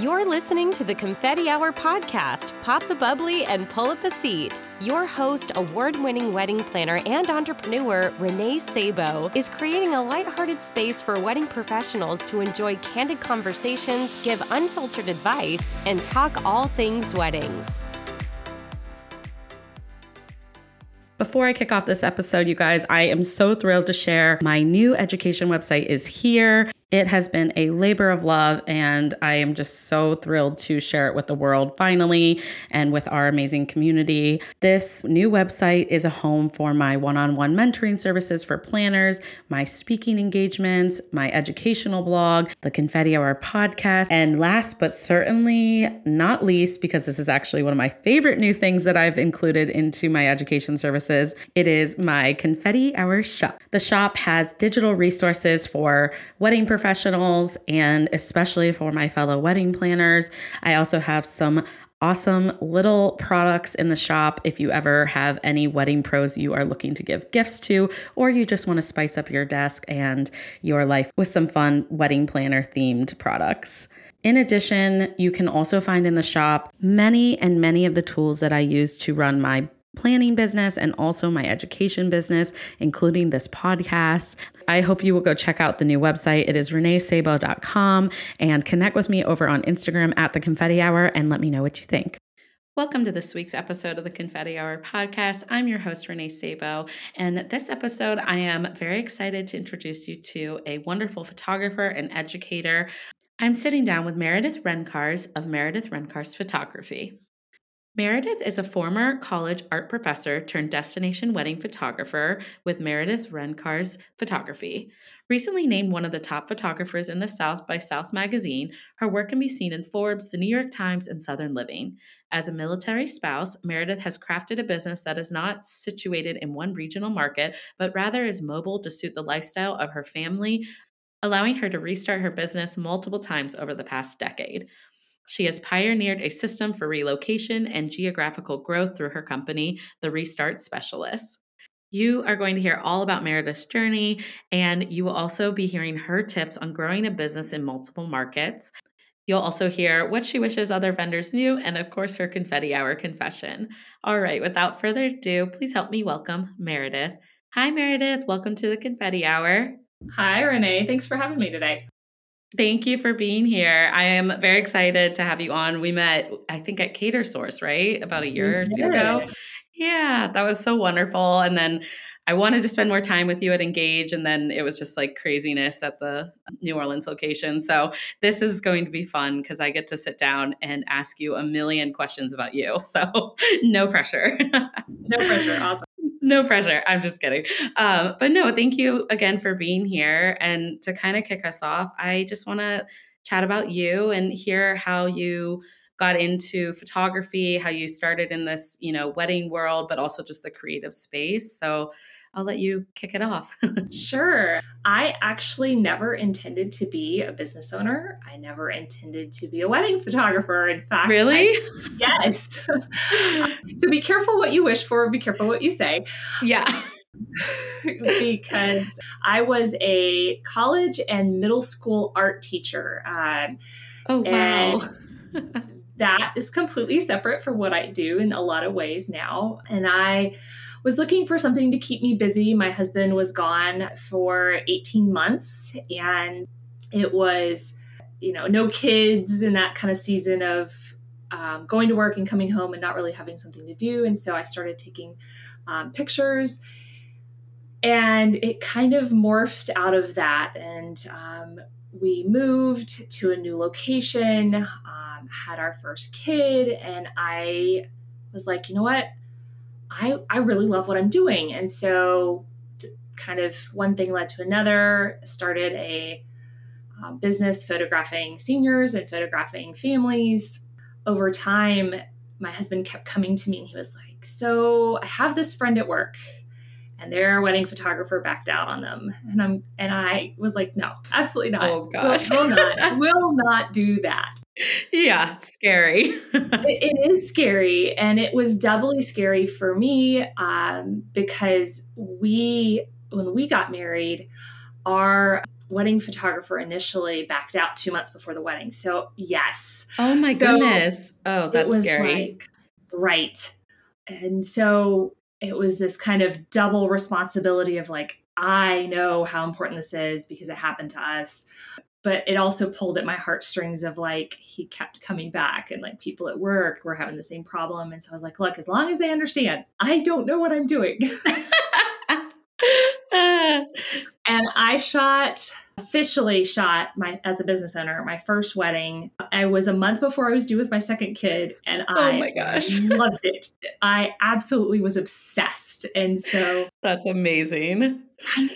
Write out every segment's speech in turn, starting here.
You're listening to the Confetti Hour podcast. Pop the bubbly and pull up a seat. Your host, award winning wedding planner and entrepreneur Renee Sabo, is creating a lighthearted space for wedding professionals to enjoy candid conversations, give unfiltered advice, and talk all things weddings. Before I kick off this episode, you guys, I am so thrilled to share my new education website is here. It has been a labor of love, and I am just so thrilled to share it with the world finally and with our amazing community. This new website is a home for my one on one mentoring services for planners, my speaking engagements, my educational blog, the Confetti Hour podcast, and last but certainly not least, because this is actually one of my favorite new things that I've included into my education services, it is my Confetti Hour shop. The shop has digital resources for wedding professionals and especially for my fellow wedding planners. I also have some awesome little products in the shop if you ever have any wedding pros you are looking to give gifts to, or you just want to spice up your desk and your life with some fun wedding planner themed products. In addition, you can also find in the shop many and many of the tools that I use to run my planning business and also my education business, including this podcast. I hope you will go check out the new website. It is reneesabo.com and connect with me over on Instagram at the confetti hour and let me know what you think. Welcome to this week's episode of the Confetti Hour podcast. I'm your host, Renee Sabo. And this episode, I am very excited to introduce you to a wonderful photographer and educator. I'm sitting down with Meredith Ryncarz of Meredith Ryncarz Photography. Meredith is a former college art professor turned destination wedding photographer with Meredith Ryncarz Photography. Recently named one of the top photographers in the South by South Magazine, her work can be seen in Forbes, the New York Times, and Southern Living. As a military spouse, Meredith has crafted a business that is not situated in one regional market, but rather is mobile to suit the lifestyle of her family, allowing her to restart her business multiple times over the past decade. She has pioneered a system for relocation and geographical growth through her company, the Restart Specialists. You are going to hear all about Meredith's journey, and you will also be hearing her tips on growing a business in multiple markets. You'll also hear what she wishes other vendors knew, and of course, her confetti hour confession. All right, without further ado, please help me welcome Meredith. Hi, Meredith. Welcome to the confetti hour. Hi, Renee. Thanks for having me today. Thank you for being here. I am very excited to have you on. We met, I think, at Catersource, right? About a year or two ago. Yeah, that was so wonderful. And then I wanted to spend more time with you at Engage, and then it was just like craziness at the New Orleans location. So this is going to be fun because I get to sit down and ask you a million questions about you. So no pressure. no pressure. Awesome no pressure. I'm just kidding. Um, but no, thank you again for being here. And to kind of kick us off, I just want to chat about you and hear how you got into photography, how you started in this, you know, wedding world, but also just the creative space. So I'll let you kick it off. sure. I actually never intended to be a business owner. I never intended to be a wedding photographer. In fact, really? I, yes. so be careful what you wish for, be careful what you say. Yeah. because I was a college and middle school art teacher. Um, oh, wow. that is completely separate from what I do in a lot of ways now. And I was looking for something to keep me busy. My husband was gone for 18 months and it was, you know, no kids in that kind of season of um, going to work and coming home and not really having something to do. And so I started taking um, pictures and it kind of morphed out of that. And um, we moved to a new location, um, had our first kid, and I was like, you know what? I, I really love what I'm doing. And so, kind of one thing led to another, started a um, business photographing seniors and photographing families. Over time, my husband kept coming to me and he was like, So I have this friend at work and their wedding photographer backed out on them. And I'm and I was like, no, absolutely not. Oh gosh. Will, will not, will not do that. Yeah, scary. it, it is scary. And it was doubly scary for me um, because we, when we got married, our wedding photographer initially backed out two months before the wedding. So, yes. Oh my So, goodness. Oh, that's it was scary. like, right. And so it was this kind of double responsibility of like, I know how important this is because it happened to us. But it also pulled at my heartstrings of like, he kept coming back and like people at work were having the same problem. And so I was like, look, as long as they understand, I don't know what I'm doing. And I shot officially shot my as a business owner my first wedding. I was a month before I was due with my second kid, and i Oh I my gosh. loved it. I absolutely was obsessed, and so that's amazing.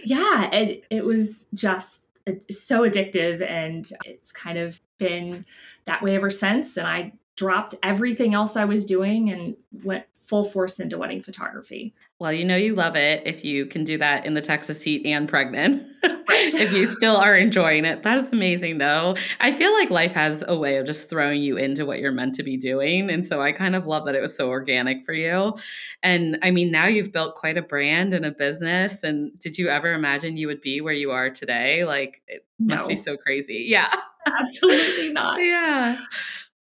yeah, it it was just it's so addictive, and it's kind of been that way ever since. And I dropped everything else I was doing and went full force into wedding photography. Well, you know you love it if you can do that in the Texas heat and pregnant. If you still are enjoying it. That is amazing though. I feel like life has a way of just throwing you into what you're meant to be doing. And so I kind of love that it was so organic for you. And I mean, now you've built quite a brand and a business. And did you ever imagine you would be where you are today? Like it must be so crazy. Yeah. Absolutely not. Yeah.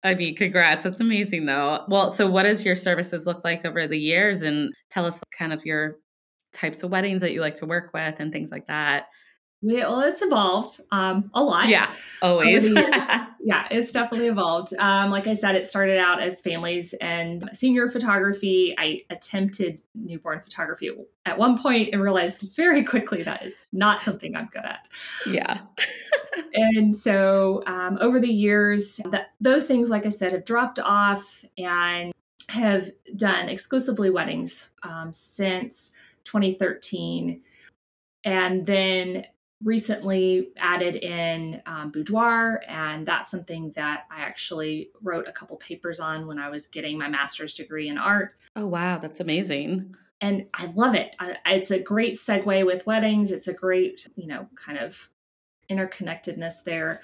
I mean, congrats. That's amazing though. Well, so what does your services look like over the years? And tell us kind of your types of weddings that you like to work with and things like that. We, well, it's evolved um, a lot. Yeah, always. Yeah, it's definitely evolved. Um, like I said, it started out as families and senior photography. I attempted newborn photography at one point and realized very quickly that is not something I'm good at. yeah. And so um, over the years, that those things, like I said, have dropped off and have done exclusively weddings um, since 2013. And then recently added in um, boudoir, and that's something that I actually wrote a couple papers on when I was getting my master's degree in art. Oh, wow. That's amazing. And I love it. I, it's a great segue with weddings. It's a great, you know, kind of interconnectedness there.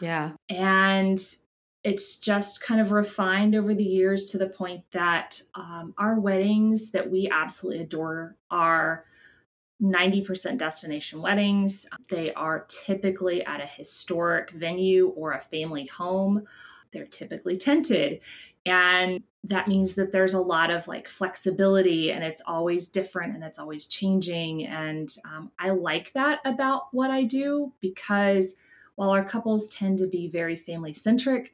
Yeah. And it's just kind of refined over the years to the point that um, our weddings that we absolutely adore are 90% destination weddings. They are typically at a historic venue or a family home. They're typically tented. And that means that there's a lot of like flexibility and it's always different and it's always changing. And um, I like that about what I do because while our couples tend to be very family centric,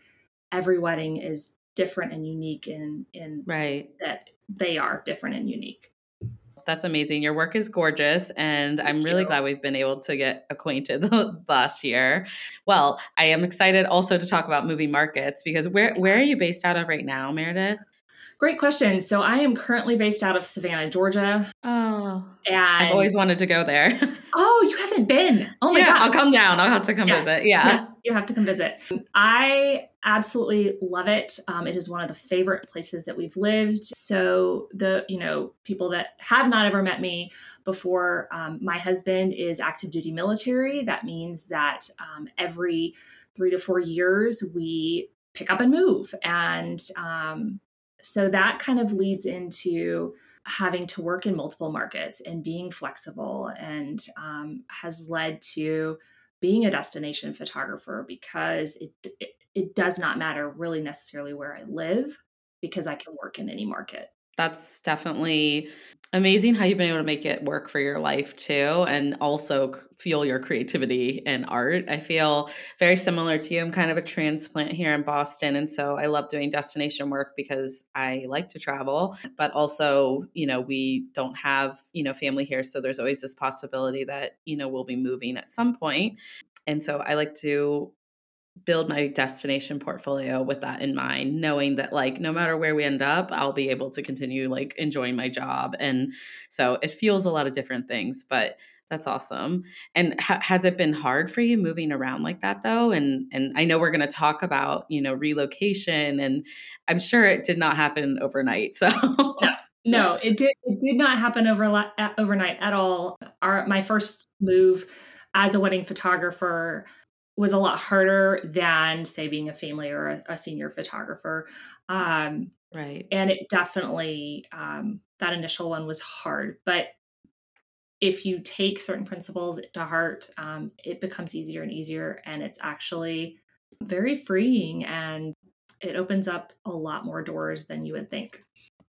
every wedding is different and unique in, in Right. that they are different and unique. That's amazing. Your work is gorgeous. And I'm really you. glad we've been able to get acquainted last year. Well, I am excited also to talk about movie markets because where, where are you based out of right now, Meredith? Great question. So I am currently based out of Savannah, Georgia, oh, And I've always wanted to go there. oh, you haven't been? Oh my yeah, god! I'll come down. I'll have to come Yes, visit. Yeah. yes, you have to come visit. I absolutely love it. Um, it is one of the favorite places that we've lived. So the you know people that have not ever met me before, um, my husband is active duty military. That means that um, every three to four years we pick up and move, and um, so that kind of leads into having to work in multiple markets and being flexible and um, has led to being a destination photographer because it, it it does not matter really necessarily where I live because I can work in any market. That's definitely amazing how you've been able to make it work for your life too and also fuel your creativity and art. I feel very similar to you. I'm kind of a transplant here in Boston and so I love doing destination work because I like to travel, but also, you know, we don't have, you know, family here so there's always this possibility that, you know, we'll be moving at some. And so I like to build my destination portfolio with that in mind knowing that like no matter where we end up i'll be able to continue like enjoying my job. And so it fuels a lot of different things but that's awesome. And ha- has it been hard for you moving around like that though? And and i know we're going to talk about you know relocation and i'm sure it did not happen overnight so. No, it did it did not happen over, overnight at all. Our my first move as a wedding photographer was a lot harder than say being a family or a, a senior photographer. Um, right and it definitely um, that initial one was hard but if you take certain principles to heart, um, it becomes easier and easier. And it's actually very freeing and it opens up a lot more doors than you would think.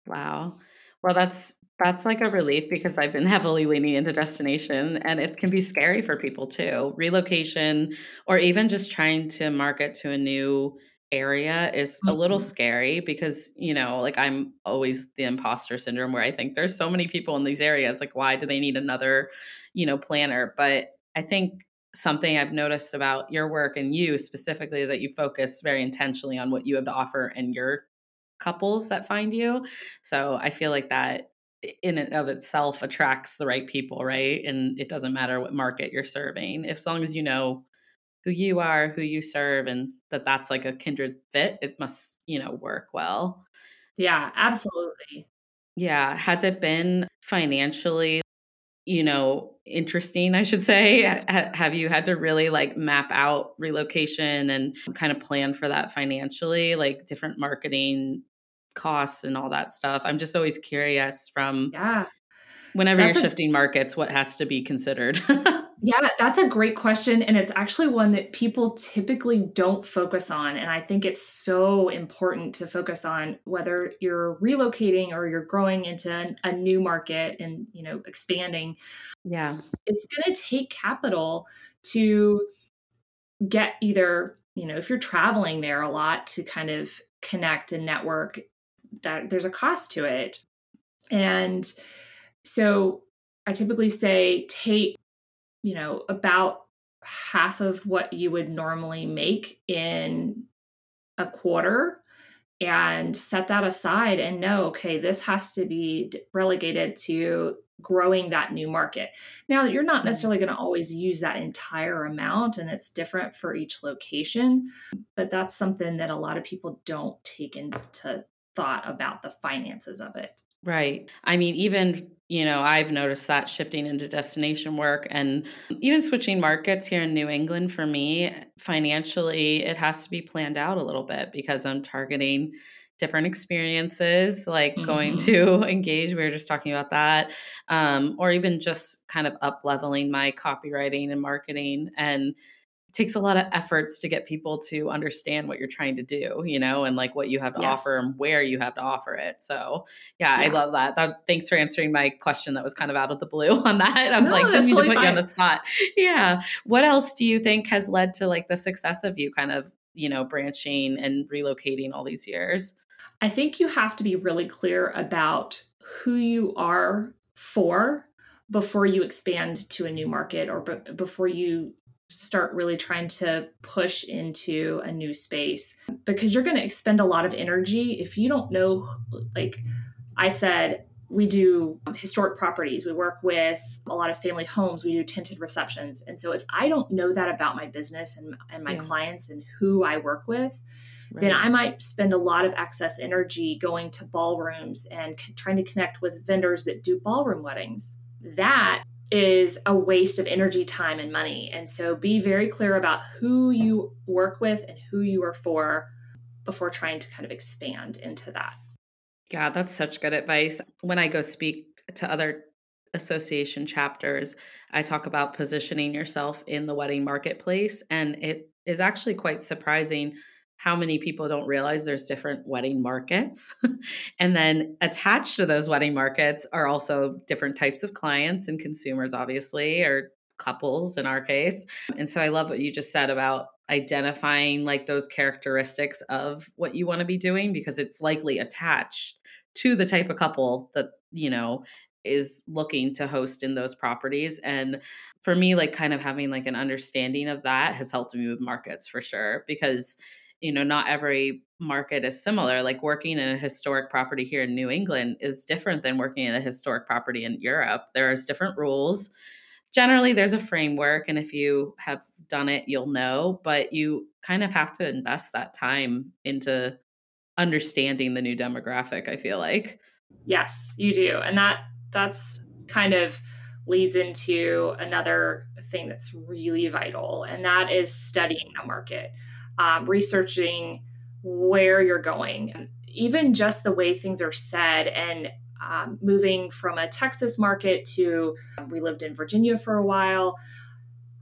Wow. Well, that's that's like a relief because I've been heavily leaning into destination and it can be scary for people too. Relocation or even just trying to market to a new area is a little mm-hmm. scary because, you know, like I'm always the imposter syndrome where I think there's so many people in these areas. Like, why do they need another, you know, planner? But I think something I've noticed about your work and you specifically is that you focus very intentionally on what you have to offer and your couples that find you. So I feel like that in and of itself attracts the right people, right? And it doesn't matter what market you're serving. If, as long as you know who you are, who you serve, and that that's like a kindred fit, it must, you know, work well. Yeah, absolutely. Yeah. Has it been financially, you know, interesting, I should say? Have you had to really like map out relocation and kind of plan for that financially, like different marketing costs and all that stuff? I'm just always curious from yeah. whenever That's you're shifting markets, what has to be considered? Yeah, that's a great question. And it's actually one that people typically don't focus on. And I think it's so important to focus on whether you're relocating or you're growing into a new market and, you know, expanding. Yeah. It's going to take capital to get either, you know, if you're traveling there a lot to kind of connect and network, that there's a cost to it. And so I typically say take you know, about half of what you would normally make in a quarter and set that aside and know, okay, this has to be relegated to growing that new market. Now, you're not mm-hmm. necessarily going to always use that entire amount, and it's different for each location, but that's something that a lot of people don't take into thought about the finances of it. Right. I mean, even, you know, I've noticed that shifting into destination work and even switching markets here in New England for me, financially, it has to be planned out a little bit because I'm targeting different experiences, like mm-hmm. going to engage. We were just talking about that. Um, or even just kind of up leveling my copywriting and marketing. And takes a lot of efforts to get people to understand what you're trying to do, you know, and like what you have to yes. offer and where you have to offer it. So, yeah, yeah, I love that. that. Thanks for answering my question that was kind of out of the blue on that. I was no, like, didn't mean to put fine. you on the spot. Yeah. What else do you think has led to like the success of you kind of, you know, branching and relocating all these years? I think you have to be really clear about who you are for before you expand to a new market or b- before you start really trying to push into a new space because you're going to expend a lot of energy if you don't know like i said we do historic properties we work with a lot of family homes we do tented receptions and so if i don't know that about my business and, and my yeah. clients and who i work with right. then i might spend a lot of excess energy going to ballrooms and trying to connect with vendors that do ballroom weddings that is a waste of energy, time, and money. And so be very clear about who you work with and who you are for before trying to kind of expand into that. Yeah, that's such good advice. When I go speak to other association chapters, I talk about positioning yourself in the wedding marketplace. And it is actually quite surprising how many people don't realize there's different wedding markets. and then attached to those wedding markets are also different types of clients and consumers, obviously, or couples in our case. And so I love what you just said about identifying like those characteristics of what you want to be doing because it's likely attached to the type of couple that, you know, is looking to host in those properties and for me like kind of having like an understanding of that has helped me with markets for sure because you know not every market is similar like working in a historic property here in new england is different than working in a historic property in europe. There's different rules. Generally there's a framework and if you have done it you'll know but you kind of have to invest that time into understanding the new demographic i feel like. Yes you do and that that's kind of leads into another thing that's really vital and that is studying the market um, researching where you're going, even just the way things are said. And um, moving from a Texas market to um, we lived in Virginia for a while,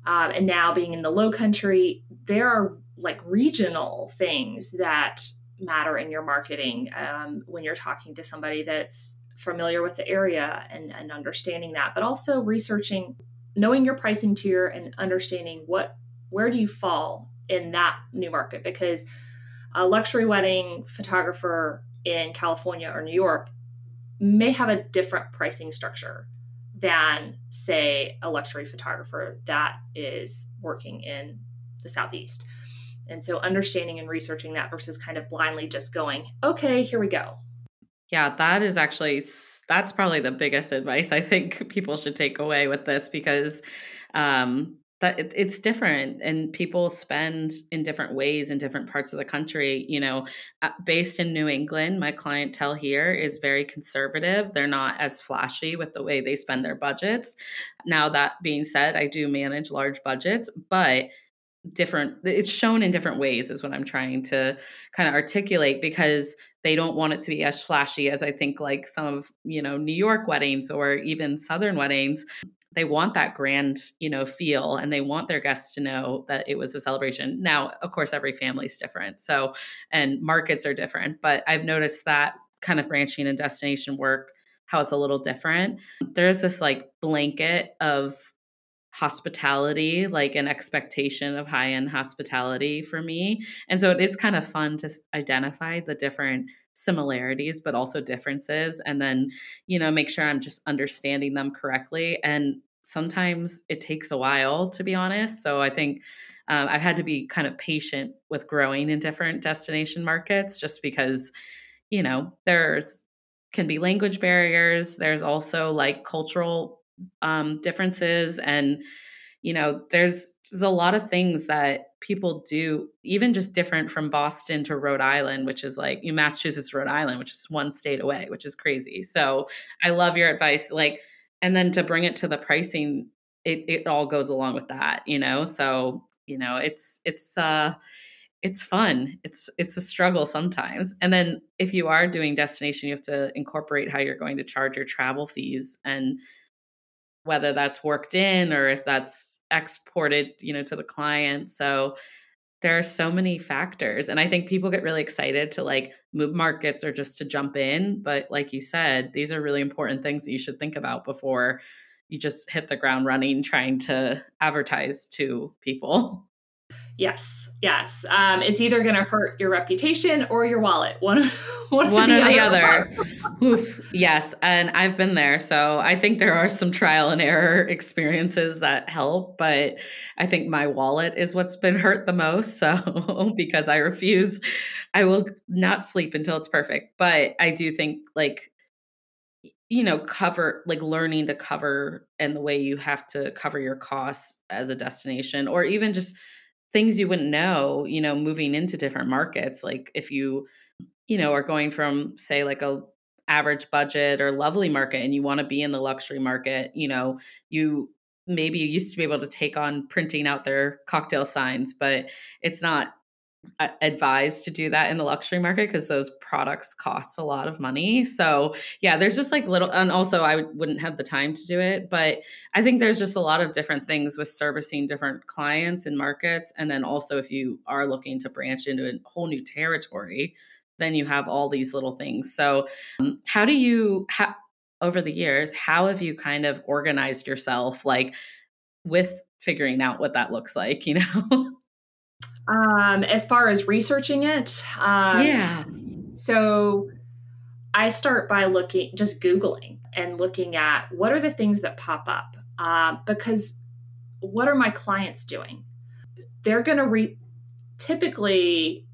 um, and now being in the Low Country, there are like regional things that matter in your marketing um, when you're talking to somebody that's familiar with the area and, and understanding that, but also researching, knowing your pricing tier and understanding what where do you fall in that new market because a luxury wedding photographer in California or New York may have a different pricing structure than say a luxury photographer that is working in the southeast. And so understanding and researching that versus kind of blindly just going okay here we go. Yeah that is actually that's probably the biggest advice i think people should take away with this because um that it, it's different and people spend in different ways in different parts of the country you know uh, based in new england my clientele here is very conservative. They're not as flashy with the way they spend their budgets. Now that being said i do manage large budgets but different it's shown in different ways is what i'm trying to kind of articulate because they don't want it to be as flashy as i think like some of you know new york weddings or even southern weddings they want that grand you know feel and they want their guests to know that it was a celebration. Now of course every family is different so and markets are different but i've noticed that kind of branching and destination work how it's a little different. There's this like blanket of hospitality like an expectation of high end hospitality for me. And so it is kind of fun to identify the different similarities but also differences and then you know make sure i'm just understanding them correctly. And sometimes it takes a while to be honest. So i think um, i've had to be kind of patient with growing in different destination markets just because you know there's can be language barriers. There's also like cultural um, differences and you know there's there's a lot of things that people do, even just different from Boston to Rhode Island, which is like you Massachusetts, Rhode Island, which is one state away, which is crazy. So I love your advice. Like, and then to bring it to the pricing, it it all goes along with that, you know. So you know, it's it's uh it's fun. It's it's a struggle sometimes. And then if you are doing destination, you have to incorporate how you're going to charge your travel fees and whether that's worked in or if that's exported, you know, to the client. So there are so many factors and I think people get really excited to like move markets or just to jump in, but like you said, these are really important things that you should think about before you just hit the ground running trying to advertise to people. Yes, yes. Um, it's either going to hurt your reputation or your wallet. One, one, one or the, the other. Oof. Yes, and I've been there, so I think there are some trial and error experiences that help. But I think my wallet is what's been hurt the most. So because I refuse, I will not sleep until it's perfect. But I do think like you know cover like learning to cover and the way you have to cover your costs as a destination or even just things you wouldn't know, you know, moving into different markets. Like if you, you know, are going from say like a average budget or lovely market and you want to be in the luxury market, you know, you maybe you used to be able to take on printing out their cocktail signs, but it's not advised to do that in the luxury market because those products cost a lot of money. So, yeah, there's just like little, and also I wouldn't have the time to do it. But I think there's just a lot of different things with servicing different clients and markets. And then also, if you are looking to branch into a whole new territory, then you have all these little things. So, um, how do you, ha- over the years, how have you kind of organized yourself like with figuring out what that looks like, you know? Um, as far as researching it, um, yeah. So I start by looking, just Googling and looking at what are the things that pop up. Uh, because what are my clients doing? They're going to read, typically,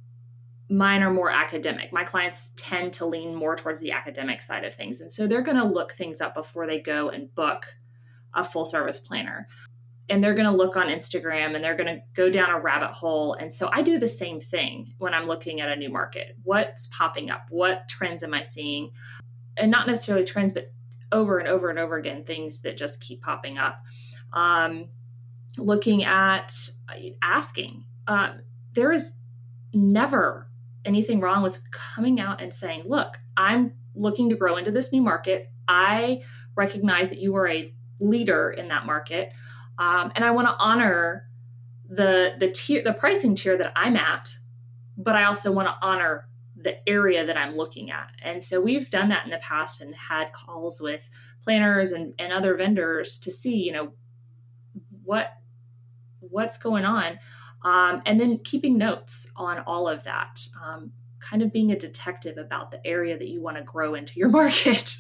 mine are more academic. My clients tend to lean more towards the academic side of things. And so they're going to look things up before they go and book a full service planner and they're going to look on Instagram and they're going to go down a rabbit hole. And so I do the same thing when I'm looking at a new market. What's popping up? What trends am I seeing? And not necessarily trends, but over and over and over again, things that just keep popping up. Um, looking at asking, um, there is never anything wrong with coming out and saying, look, I'm looking to grow into this new market. I recognize that you are a leader in that market, um, and I want to honor the the tier the pricing tier that I'm at, but I also want to honor the area that I'm looking at. And so we've done that in the past and had calls with planners and, and other vendors to see, you know, what what's going on. Um, and then keeping notes on all of that. Um, kind of being a detective about the area that you want to grow into your market.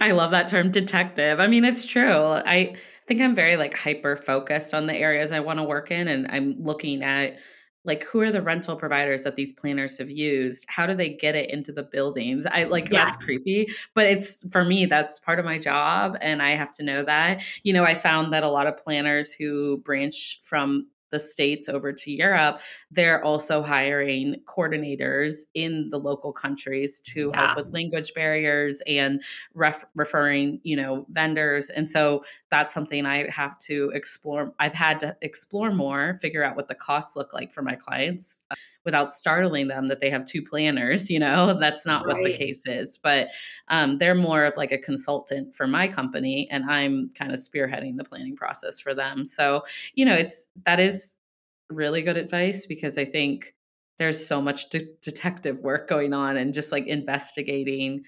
I love that term detective. I mean, it's true. I think I'm very like hyper focused on the areas I want to work in and I'm looking at like who are the rental providers that these planners have used? How do they get it into the buildings? I like yes. that's creepy but it's for me that's part of my job and i have to know that. You know i found that a lot of planners who branch from the states over to Europe, they're also hiring coordinators in the local countries to yeah. help with language barriers and ref- referring, you know, vendors. And so that's something I have to explore. I've had to explore more, figure out what the costs look like for my clients without startling them that they have two planners, you know, that's not right. what the case is. But um, they're more of like a consultant for my company and I'm kind of spearheading the planning process for them. So, you know, it's that is really good advice because I think there's so much de- detective work going on and just like investigating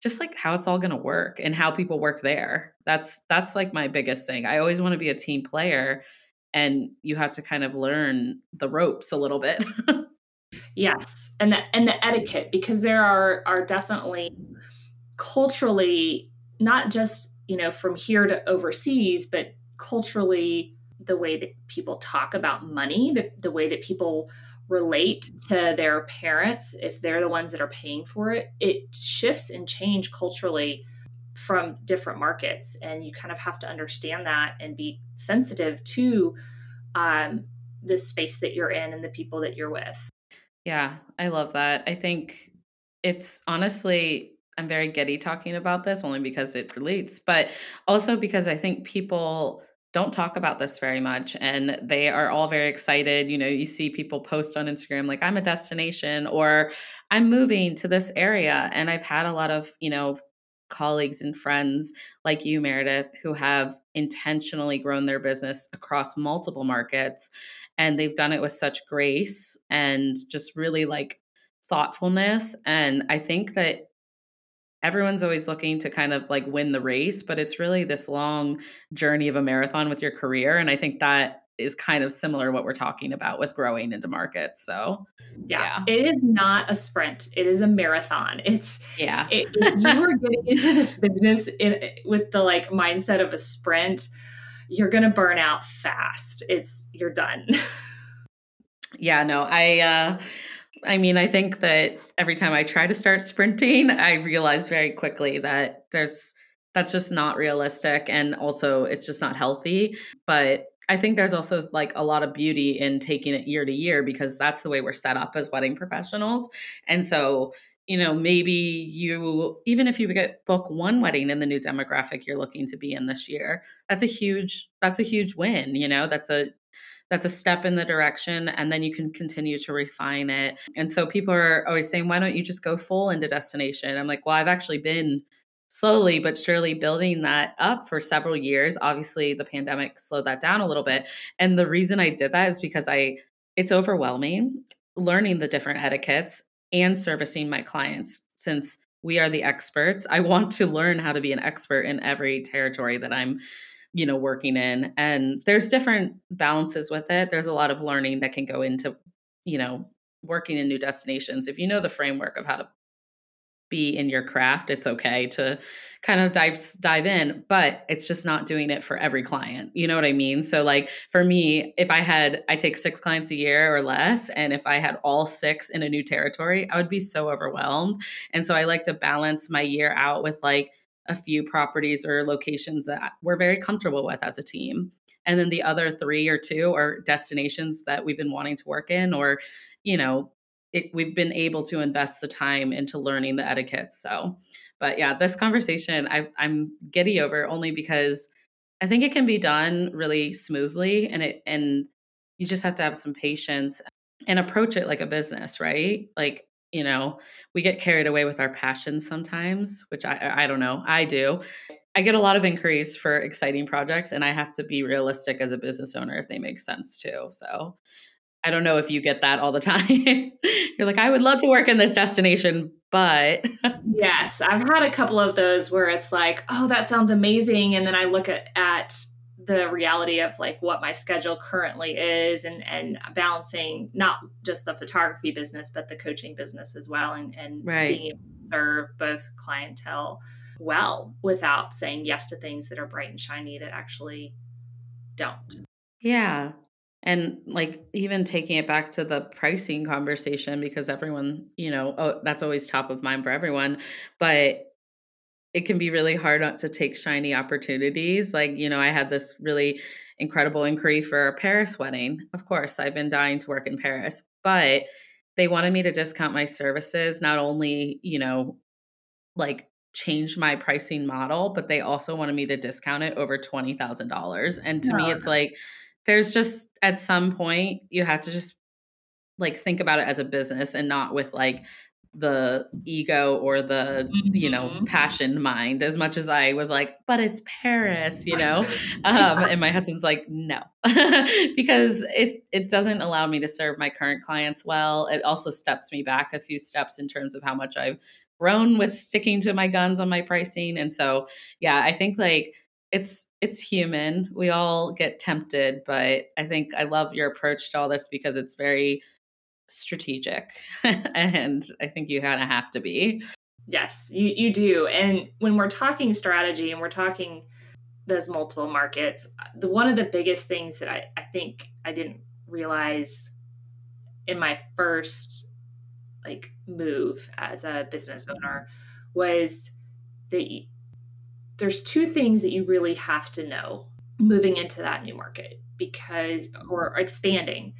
just like how it's all going to work and how people work there. That's that's like my biggest thing. I always want to be a team player and you have to kind of learn the ropes a little bit. yes. And the and the etiquette because there are are definitely culturally not just, you know, from here to overseas, but culturally the way that people talk about money, the, the way that people relate to their parents, if they're the ones that are paying for it, it shifts and change culturally from different markets. And you kind of have to understand that and be sensitive to um, the space that you're in and the people that you're with. Yeah, I love that. I think it's honestly, I'm very giddy talking about this only because it relates, but also because I think people don't talk about this very much and they are all very excited you know you see people post on instagram like i'm a destination or i'm moving to this area and i've had a lot of you know colleagues and friends like you meredith who have intentionally grown their business across multiple markets and they've done it with such grace and just really like thoughtfulness and i think that everyone's always looking to kind of like win the race, but it's really this long journey of a marathon with your career. And I think that is kind of similar to what we're talking about with growing into markets. So, yeah, yeah. it is not a sprint; it is a marathon. It's yeah. It, you are getting into this business in, with the like mindset of a sprint. You're gonna burn out fast. It's you're done. yeah, no, I. uh I mean, I think that every time I try to start sprinting, I realize very quickly that there's that's just not realistic and also it's just not healthy. But I think there's also like a lot of beauty in taking it year to year because that's the way we're set up as wedding professionals. And so, you know, maybe you even if you get book one wedding in the new demographic you're looking to be in this year, that's a huge that's a huge win, you know, that's a that's a step in the direction and then you can continue to refine it. And so people are always saying why don't you just go full into destination? I'm like well i've actually been slowly but surely building that up for several years. Obviously the pandemic slowed that down a little bit and the reason i did that is because i it's overwhelming learning the different etiquettes and servicing my clients. Since we are the experts i want to learn how to be an expert in every territory that i'm you know working in and there's different balances with it. There's a lot of learning that can go into you know working in new destinations. If you know the framework of how to be in your craft it's okay to kind of dive dive in but it's just not doing it for every client you know what i mean so like for me if i had i take six clients a year or less and if i had all six in a new territory i would be so overwhelmed and so i like to balance my year out with like a few properties or locations that we're very comfortable with as a team. And then the other three or two are destinations that we've been wanting to work in, or, you know, it, we've been able to invest the time into learning the etiquette. So, but yeah, this conversation I, I'm giddy over only because I think it can be done really smoothly, and it and you just have to have some patience and approach it like a business, right? Like you know, we get carried away with our passions sometimes, which I I don't know. I do. I get a lot of inquiries for exciting projects and I have to be realistic as a business owner if they make sense too. So I don't know if you get that all the time. You're like, I would love to work in this destination, but yes, I've had a couple of those where it's like, oh, that sounds amazing. And then I look at, at the reality of like what my schedule currently is and and balancing not just the photography business but the coaching business as well and and right. being able to serve both clientele well without saying yes to things that are bright and shiny that actually don't yeah and like even taking it back to the pricing conversation because everyone you know oh, that's always top of mind for everyone but it can be really hard not to take shiny opportunities. Like, you know, I had this really incredible inquiry for a Paris wedding. Of course, I've been dying to work in Paris, but they wanted me to discount my services, not only, you know, like change my pricing model, but they also wanted me to discount it over $20,000. And to me, it's like, there's just at some point, you have to just like think about it as a business and not with like the ego or the mm-hmm. you know mm-hmm. passion mind as much as i was like but it's paris you know um, and my husband's like no because it it doesn't allow me to serve my current clients well it also steps me back a few steps in terms of how much i've grown with sticking to my guns on my pricing and so yeah i think like it's it's human we all get tempted but i think i love your approach to all this because it's very strategic. and I think you kind of have to be. Yes, you, you do. And when we're talking strategy and we're talking those multiple markets, the one of the biggest things that I, I think I didn't realize in my first like move as a business owner was that there's two things that you really have to know moving into that new market because or expanding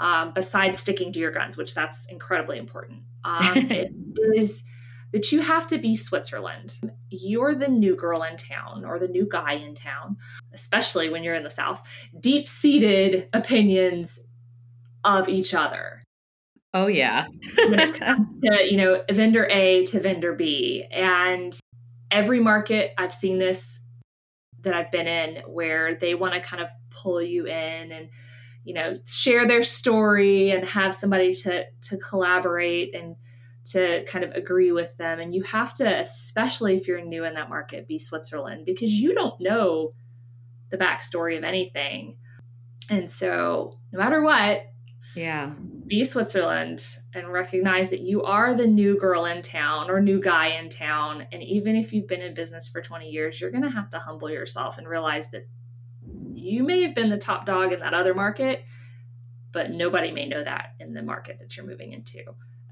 um, besides sticking to your guns, which that's incredibly important, um, it is that you have to be Switzerland. You're the new girl in town or the new guy in town, especially when you're in the South. Deep seated opinions of each other. Oh yeah. when it comes to, you know, vendor A to vendor B. And every market I've seen this that I've been in where they want to kind of pull you in and you know share their story and have somebody to to collaborate and to kind of agree with them. And you have to especially if you're new in that market be switzerland because you don't know the backstory of anything. And so no matter what yeah be switzerland and recognize that you are the new girl in town or new guy in town and even if you've been in business for 20 years you're going to have to humble yourself and realize that you may have been the top dog in that other market, but nobody may know that in the market that you're moving into.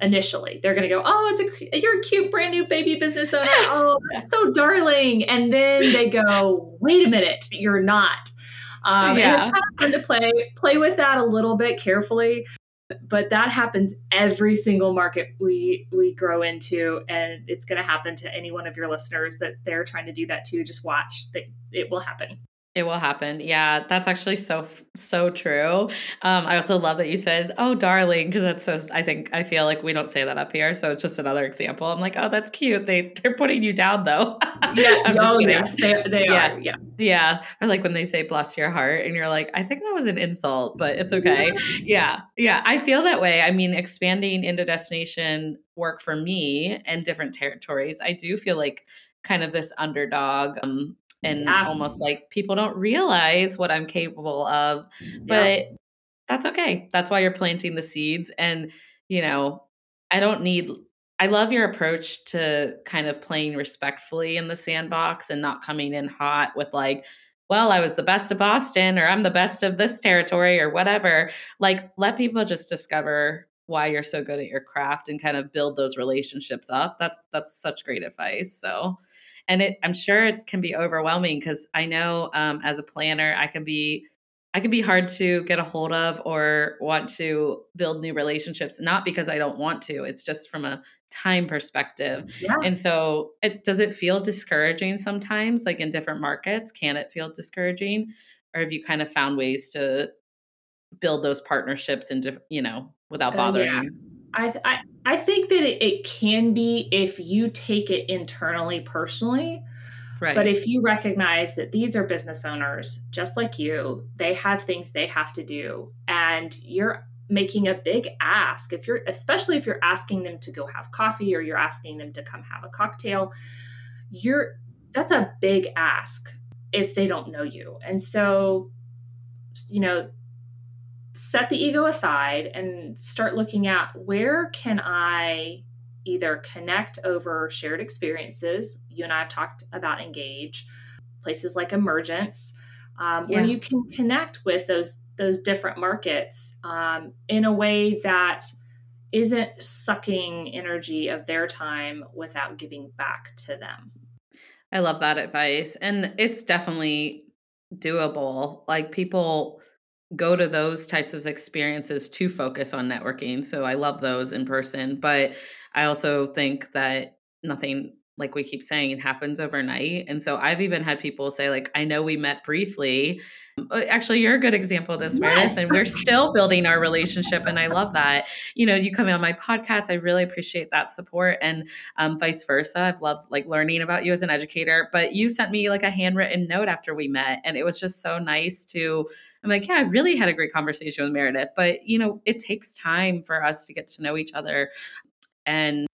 Initially, they're going to go, "Oh, it's a you're a cute brand new baby business owner. Oh, that's so darling." And then they go, "Wait a minute, you're not." Um, yeah. And it's kind of fun to play play with that a little bit carefully but that happens every single market we we grow into and it's going to happen to any one of your listeners that they're trying to do that too. Just watch that it will happen it will happen. Yeah, that's actually so so true. Um, I also love that you said, "Oh, darling," because that's so. I think I feel like we don't say that up here, so it's just another example. I'm like, "Oh, that's cute." They they're putting you down though. yeah. oh, yes, they they yeah. are. Yeah. Yeah. Or like when they say "bless your heart," and you're like, "I think that was an insult, but it's okay." yeah. Yeah. I feel that way. I mean, expanding into destination work for me and different territories, I do feel like kind of this underdog um, and yeah. almost like people don't realize what I'm capable of. Mm, but yeah. that's okay. That's why you're planting the seeds. And, you know, I don't need, I love your approach to kind of playing respectfully in the sandbox and not coming in hot with like, well, I was the best of Boston or I'm the best of this territory or whatever. Like, let people just discover why you're so good at your craft and kind of build those relationships up. That's that's such great advice. So and it i'm sure it can be overwhelming because i know um, as a planner i can be i can be hard to get a hold of or want to build new relationships not because i don't want to it's just from a time perspective yeah. and so it does it feel discouraging sometimes like in different markets can it feel discouraging or have you kind of found ways to build those partnerships and you know without bothering uh, yeah. I, I, I think that it, it can be if you take it internally personally. Right. But if you recognize that these are business owners just like you, they have things they have to do, and you're making a big ask, if you're especially if you're asking them to go have coffee or you're asking them to come have a cocktail, you're that's a big ask if they don't know you. And so, you know, set the ego aside and start looking at where can I either connect over shared experiences. You and I have talked about engage, places like Emergence, um, yeah. where you can connect with those those different markets um, in a way that isn't sucking energy of their time without giving back to them. I love that advice. And it's definitely doable. Like people go to those types of experiences to focus on networking. So I love those in person. But I also think that nothing like we keep saying it happens overnight and so i've even had people say like i know we met briefly uh, actually you're a good example of this yes. Meredith, and we're still building our relationship and i love that you know you coming on my podcast i really appreciate that support and um, vice versa i've loved like learning about you as an educator but you sent me like a handwritten note after we met and it was just so nice to i'm like yeah i really had a great conversation with meredith but you know it takes time for us to get to know each other and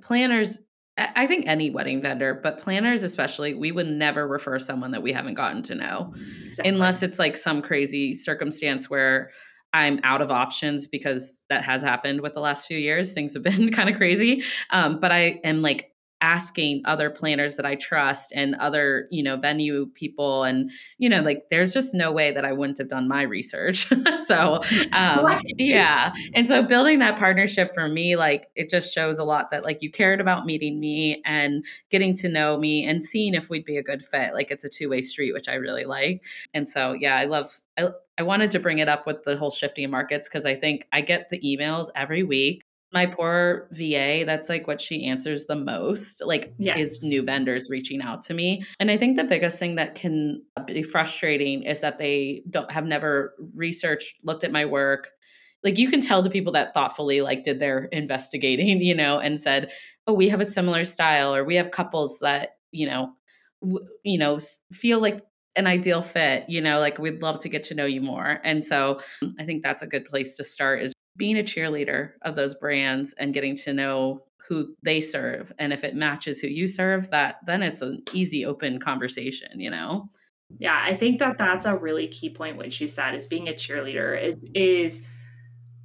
planners I think any wedding vendor, but planners especially, we would never refer someone that we haven't gotten to know exactly. unless it's like some crazy circumstance where I'm out of options because that has happened with the last few years. Things have been kind of crazy. Um, but I am like asking other planners that I trust and other, you know, venue people. And, you know, like there's just no way that I wouldn't have done my research. so, um, right. yeah. And so building that partnership for me, like it just shows a lot that like you cared about meeting me and getting to know me and seeing if we'd be a good fit. Like it's a two way street, which I really like. And so, yeah, I love, I, I wanted to bring it up with the whole shifting markets because I think I get the emails every week my poor VA, that's like what she answers the most, like yes. is new vendors reaching out to me. And I think the biggest thing that can be frustrating is that they don't have never researched, looked at my work. Like you can tell the people that thoughtfully like did their investigating, you know, and said, "Oh, we have a similar style or we have couples that, you know, w- you know, feel like an ideal fit, you know, like we'd love to get to know you more." And so I think that's a good place to start is being a cheerleader of those brands and getting to know who they serve and if it matches who you serve that then it's an easy open conversation you know? Yeah i think that that's a really key point what you said is being a cheerleader is is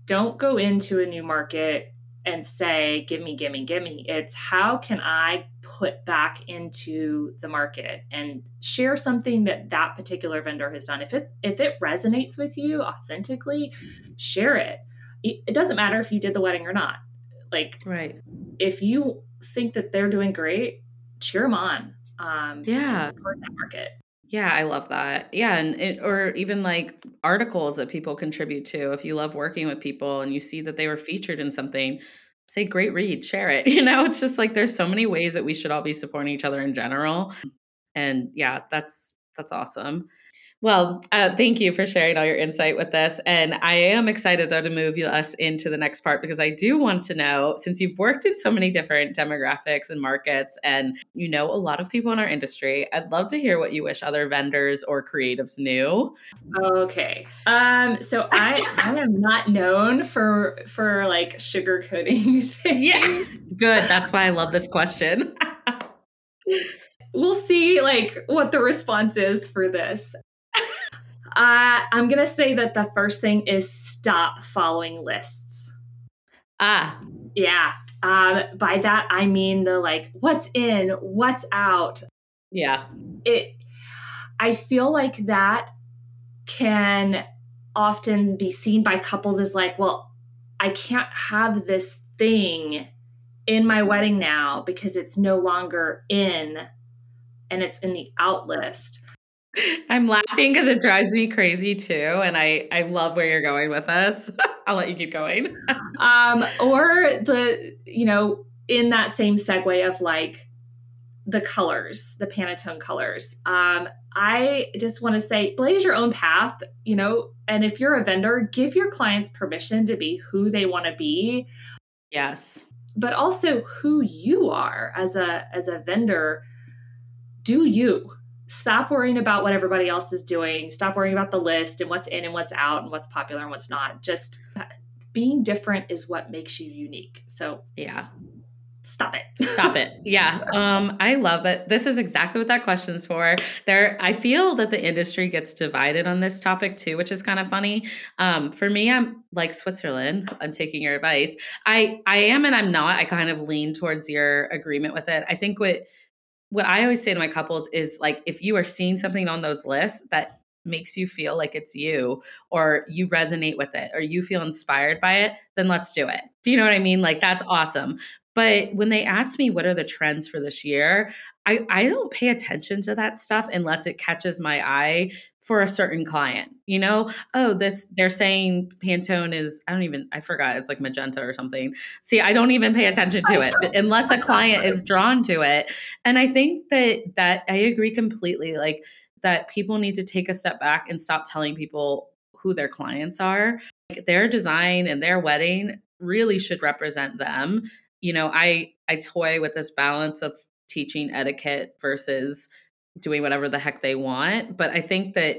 don't go into a new market and say give me give me give me it's how can i put back into the market and share something that that particular vendor has done? If it if it resonates with you authentically share it it doesn't matter if you did the wedding or not. Like, right. If you think that they're doing great, cheer them on. Um, yeah. Support that market. Yeah, I love that. Yeah, and it, or even like articles that people contribute to. If you love working with people and you see that they were featured in something, say great read, share it. You know, it's just like there's so many ways that we should all be supporting each other in general. And yeah, that's that's awesome. Well, uh, thank you for sharing all your insight with us. And I am excited, though, to move us into the next part because I do want to know since you've worked in so many different demographics and markets and you know a lot of people in our industry, I'd love to hear what you wish other vendors or creatives knew. Okay. Um, so I, I am not known for for like sugarcoating things. Yeah. Good. That's why I love this question. we'll see like what the response is for this. Uh, I'm going to say that the first thing is stop following lists. Ah. Yeah. Um, by that, I mean the like, what's in, what's out. Yeah. It, I feel like that can often be seen by couples as like, well, I can't have this thing in my wedding now because it's no longer in and it's in the out list. I'm laughing because it drives me crazy too, and I I love where you're going with this. I'll let you keep going. um, or the you know in that same segue of like the colors, the Pantone colors. Um, I just want to say, blaze your own path, you know, and if you're a vendor, give your clients permission to be who they want to be. Yes. But also who you are as a as a vendor. Do you stop worrying about what everybody else is doing? Stop worrying about the list and what's in and what's out and what's popular and what's not. Just being different is what makes you unique. So yeah. stop it. Stop it. Yeah. Um i love it this is exactly what that question's for. There i feel that the industry gets divided on this topic too which is kind of funny. Um for me i'm like switzerland. I'm taking your advice. I i am and i'm not. I kind of lean towards your agreement with it. I think what what i always say to my couples is like if you are seeing something on those lists that makes you feel like it's you or you resonate with it or you feel inspired by it, then let's do it. Do you know what I mean? Like that's awesome. But when they ask me what are the trends for this year, I, I don't pay attention to that stuff unless it catches my eye for a certain client. You know, oh, this they're saying Pantone is, I don't even, I forgot, it's like magenta or something. See, I don't even pay attention to it unless a client is drawn to it. And I think that that I agree completely. Like that people need to take a step back and stop telling people who their clients are. Like their design and their wedding really should represent them you know, I I toy with this balance of teaching etiquette versus doing whatever the heck they want, but I think that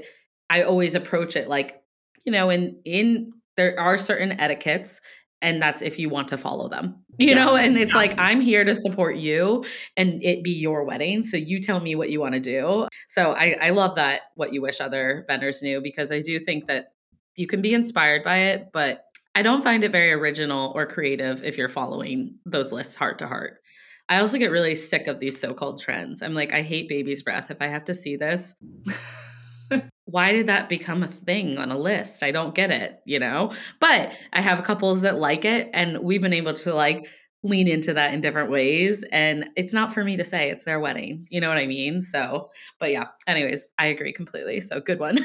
I always approach it like, you know, in in there are certain etiquettes and that's if you want to follow them you yeah. know and it's like i'm here to support you and it be your wedding so you tell me what you want to do so I, I love that what you wish other vendors knew because i do think that you can be inspired by it but I don't find it very original or creative if you're following those lists heart to heart. I also get really sick of these so called trends. I'm like, I hate baby's breath. If I have to see this, why did that become a thing on a list? I don't get it, you know? But I have couples that like it, and we've been able to like lean into that in different ways. And it's not for me to say, it's their wedding. You know what I mean? So, but yeah, anyways, I agree completely. So, good one.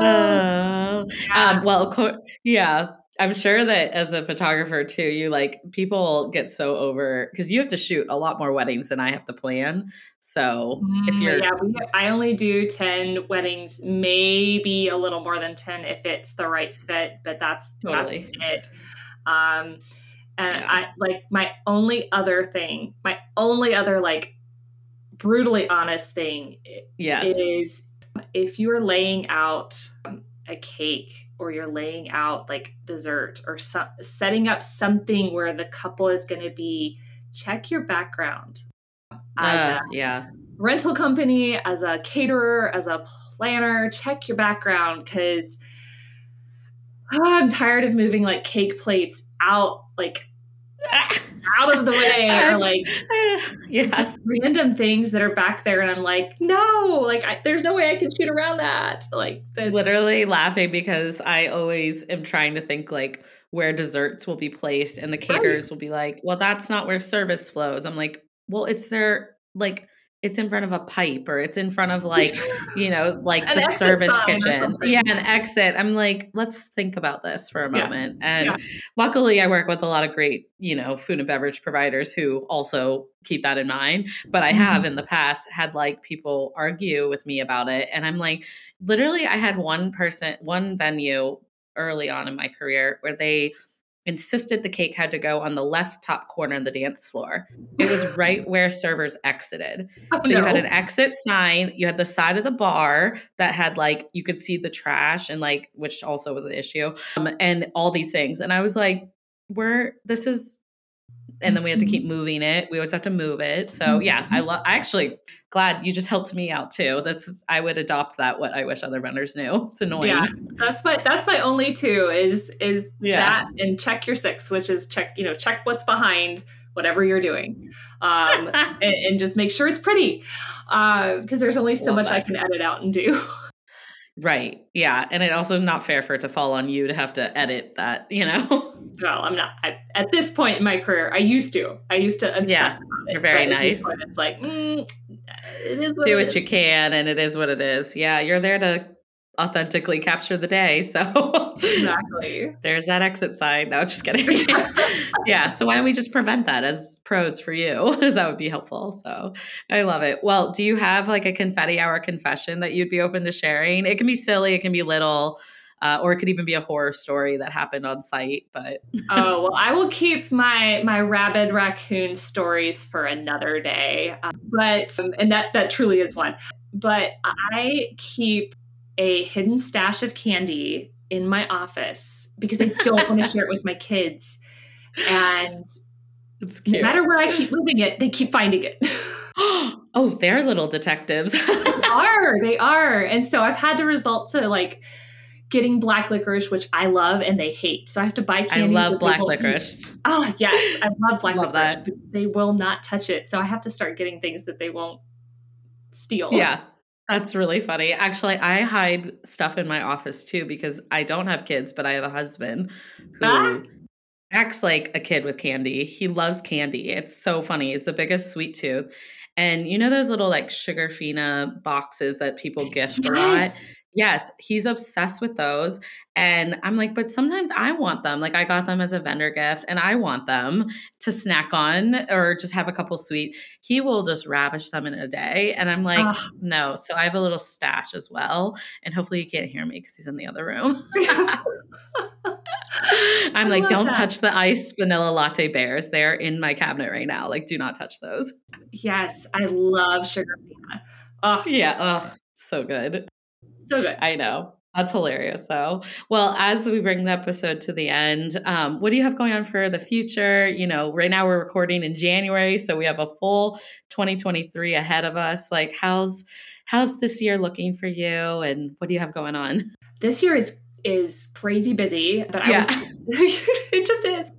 Uh. Um, well, co- yeah, I'm sure that as a photographer too, you like people get so over because you have to shoot a lot more weddings than I have to plan. So if mm, you're, yeah, we, I only do 10 weddings, maybe a little more than 10 if it's the right fit, but that's, totally. that's it. Um, and yeah. I like my only other thing, my only other like brutally honest thing yes. is if you're laying out a cake or you're laying out like dessert or so, setting up something where the couple is going to be, check your background. As uh, a yeah. rental company, as a caterer, as a planner, check your background because oh, I'm tired of moving like cake plates out like out of the way or like yeah. just random things that are back there and i'm like no like I, there's no way i can shoot around that like literally laughing because i always am trying to think like where desserts will be placed and the caterers right. will be like well that's not where service flows i'm like well it's their like it's in front of a pipe or it's in front of like you know like the service kitchen yeah an exit i'm like let's think about this for a moment yeah. and yeah. luckily i work with a lot of great you know food and beverage providers who also keep that in mind but i have mm-hmm. in the past had like people argue with me about it and i'm like literally i had one person one venue early on in my career where they insisted the cake had to go on the left top corner of the dance floor. It was right where servers exited. Oh, so no. you had an exit sign, you had the side of the bar that had like you could see the trash and like which also was an issue. Um, and all these things. And I was like, we're this is and then we had to keep mm-hmm. moving it. We always have to move it. So yeah, I mm-hmm. love. I actually glad you just helped me out too. That's I would adopt that. What I wish other vendors knew. It's annoying. Yeah, that's my that's my only two is is yeah. that and check your six, which is check you know check what's behind whatever you're doing, um, and, and, just make sure it's pretty because uh, there's only so much that. I can edit out and do. Right. Yeah. And it also not fair for it to fall on you to have to edit that, you know? Well, I'm not. I, at this point in my career, I used to. I used to obsess yeah, about it. You're very nice. It's like, mm, it is what Do what is. you can, and it is what it is. Yeah. You're there to authentically capture the day. So exactly. there's that exit sign. No, just kidding. yeah. So why don't we just prevent that as pros for you? that would be helpful. So I love it. Well, do you have like a confetti hour confession that you'd be open to sharing? It can be silly, it can be little. uh, or it could even be a horror story that happened on site. But oh well, I will keep my my rabid raccoon stories for another day. Uh, but um, and that that truly is one. But I keep a hidden stash of candy in my office because I don't want to share it with my kids. And no matter where I keep moving it, they keep finding it. oh, they're little detectives. they are. They are. And so I've had to result to like getting black licorice, which I love and they hate. So I have to buy candy. I love black licorice. Eat. Oh yes, I love black love licorice. That. they will not touch it. So I have to start getting things that they won't steal. Yeah. That's really funny. Actually, I hide stuff in my office too because I don't have kids, but I have a husband who ah. acts like a kid with candy. He loves candy. It's so funny. He's the biggest sweet tooth. And you know those little like Sugarfina boxes that people gift yes. a lot? Yes, he's obsessed with those. And I'm like, but sometimes I want them. Like I got them as a vendor gift and I want them to snack on or just have a couple sweet. He will just ravish them in a day. And I'm like, Ugh. no. So I have a little stash as well. And hopefully he can't hear me because he's in the other room. I'm like, don't that. touch the iced vanilla latte bears. They're in my cabinet right now. Like, do not touch those. Yes, I love sugar Oh yeah, oh, so good. So good. I know. That's hilarious, though. Well, as we bring the episode to the end, um, what do you have going on for the future? You know, right now we're recording in January, so we have a full 2023 ahead of us. Like, how's how's this year looking for you, and what do you have going on? This year is is crazy busy, but I yeah. was it just is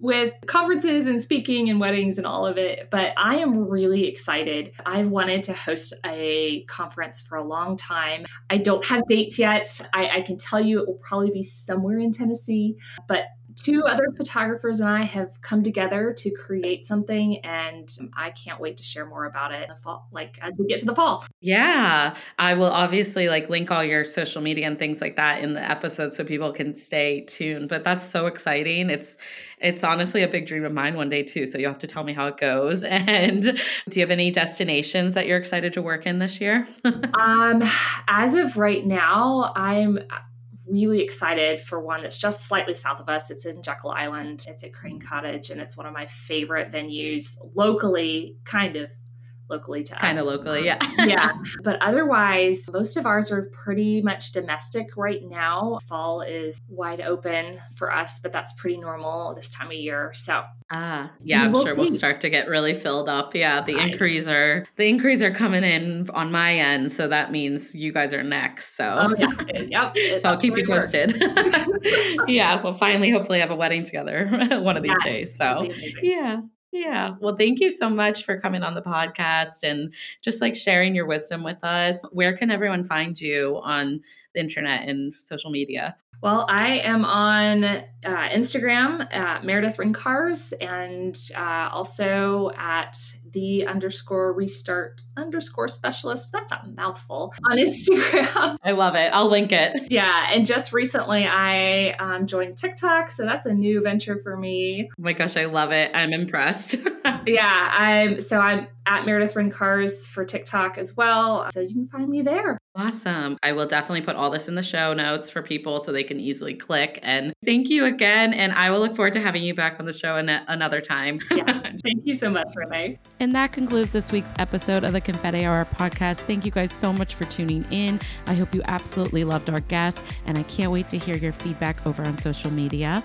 with conferences and speaking and weddings and all of it. But I am really excited. I've wanted to host a conference for a long time. I don't have dates yet. I, I can tell you it will probably be somewhere in Tennessee, but two other photographers and I have come together to create something, and I can't wait to share more about it in the fall, like as we get to the fall. Yeah, I will obviously like link all your social media and things like that in the episode so people can stay tuned. But that's so exciting. It's it's honestly a big dream of mine one day too. So you have to tell me how it goes. And do you have any destinations that you're excited to work in this year? um, as of right now, I'm really excited for one that's just slightly south of us. It's in Jekyll Island. It's at Crane mm. Cottage, and it's one of my favorite venues locally, kind of locally to kind of locally yeah. Yeah. But otherwise most of ours are pretty much domestic right now. Fall is wide open for us but that's pretty normal this time of year. So ah yeah i'm we'll sure see. we'll start to get really filled up. Yeah the right. inquiries are the inquiries are coming in on my end so that means you guys are next so. Oh, yeah. yep so i'll keep you posted. Yeah we'll finally hopefully have a wedding together one of these yes, days so. yeah yeah. Well, thank you so much for coming on the podcast and just like sharing your wisdom with us. Where can everyone find you on the internet and social media? Well, I am on uh, Instagram at Meredith Ryncarz and uh, also at the underscore restart underscore specialist. That's a mouthful on Instagram. I love it. I'll link it. Yeah. And just recently I um, joined TikTok. So that's a new venture for me. Oh my gosh, I love it. I'm impressed. yeah. I'm so I'm at Meredith Ryncarz for TikTok as well. So you can find me there. Awesome. I will definitely put all this in the show notes for people so they can easily click. And thank you again. And I will look forward to having you back on the show in another time. yeah. Thank you so much, Renee. And that concludes this week's episode of the Confetti Hour podcast. Thank you guys so much for tuning in. I hope you absolutely loved our guest, and I can't wait to hear your feedback over on social media.